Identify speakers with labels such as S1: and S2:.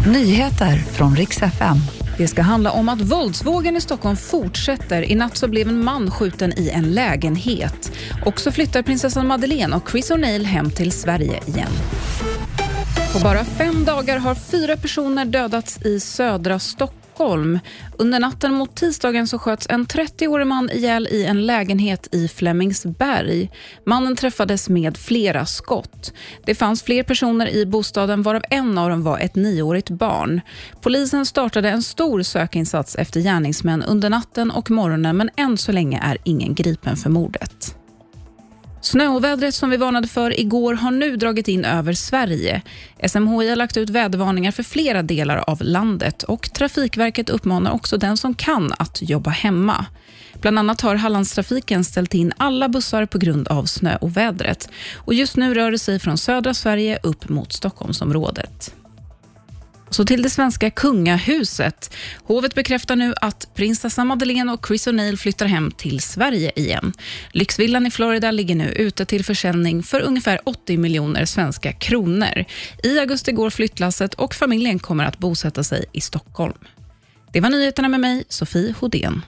S1: Nyheter från riks FM.
S2: Det ska handla om att våldsvågen i Stockholm fortsätter. I natt så blev en man skjuten i en lägenhet. Och så flyttar prinsessan Madeleine och Chris O'Neill hem till Sverige igen. På bara fem dagar har fyra personer dödats i södra Stockholm. Under natten mot tisdagen så sköts en 30-årig man ihjäl i en lägenhet i Flemingsberg. Mannen träffades med flera skott. Det fanns fler personer i bostaden varav en av dem var ett nioårigt barn. Polisen startade en stor sökinsats efter gärningsmän under natten och morgonen men än så länge är ingen gripen för mordet. Snöovädret som vi varnade för igår har nu dragit in över Sverige. SMHI har lagt ut vädervarningar för flera delar av landet och Trafikverket uppmanar också den som kan att jobba hemma. Bland annat har Hallandstrafiken ställt in alla bussar på grund av snöovädret. Och just nu rör det sig från södra Sverige upp mot Stockholmsområdet. Så till det svenska kungahuset. Hovet bekräftar nu att prinsessa Madeleine och Chris O'Neill flyttar hem till Sverige igen. Lyxvillan i Florida ligger nu ute till försäljning för ungefär 80 miljoner svenska kronor. I augusti går flyttlasset och familjen kommer att bosätta sig i Stockholm. Det var nyheterna med mig, Sofie Hodén.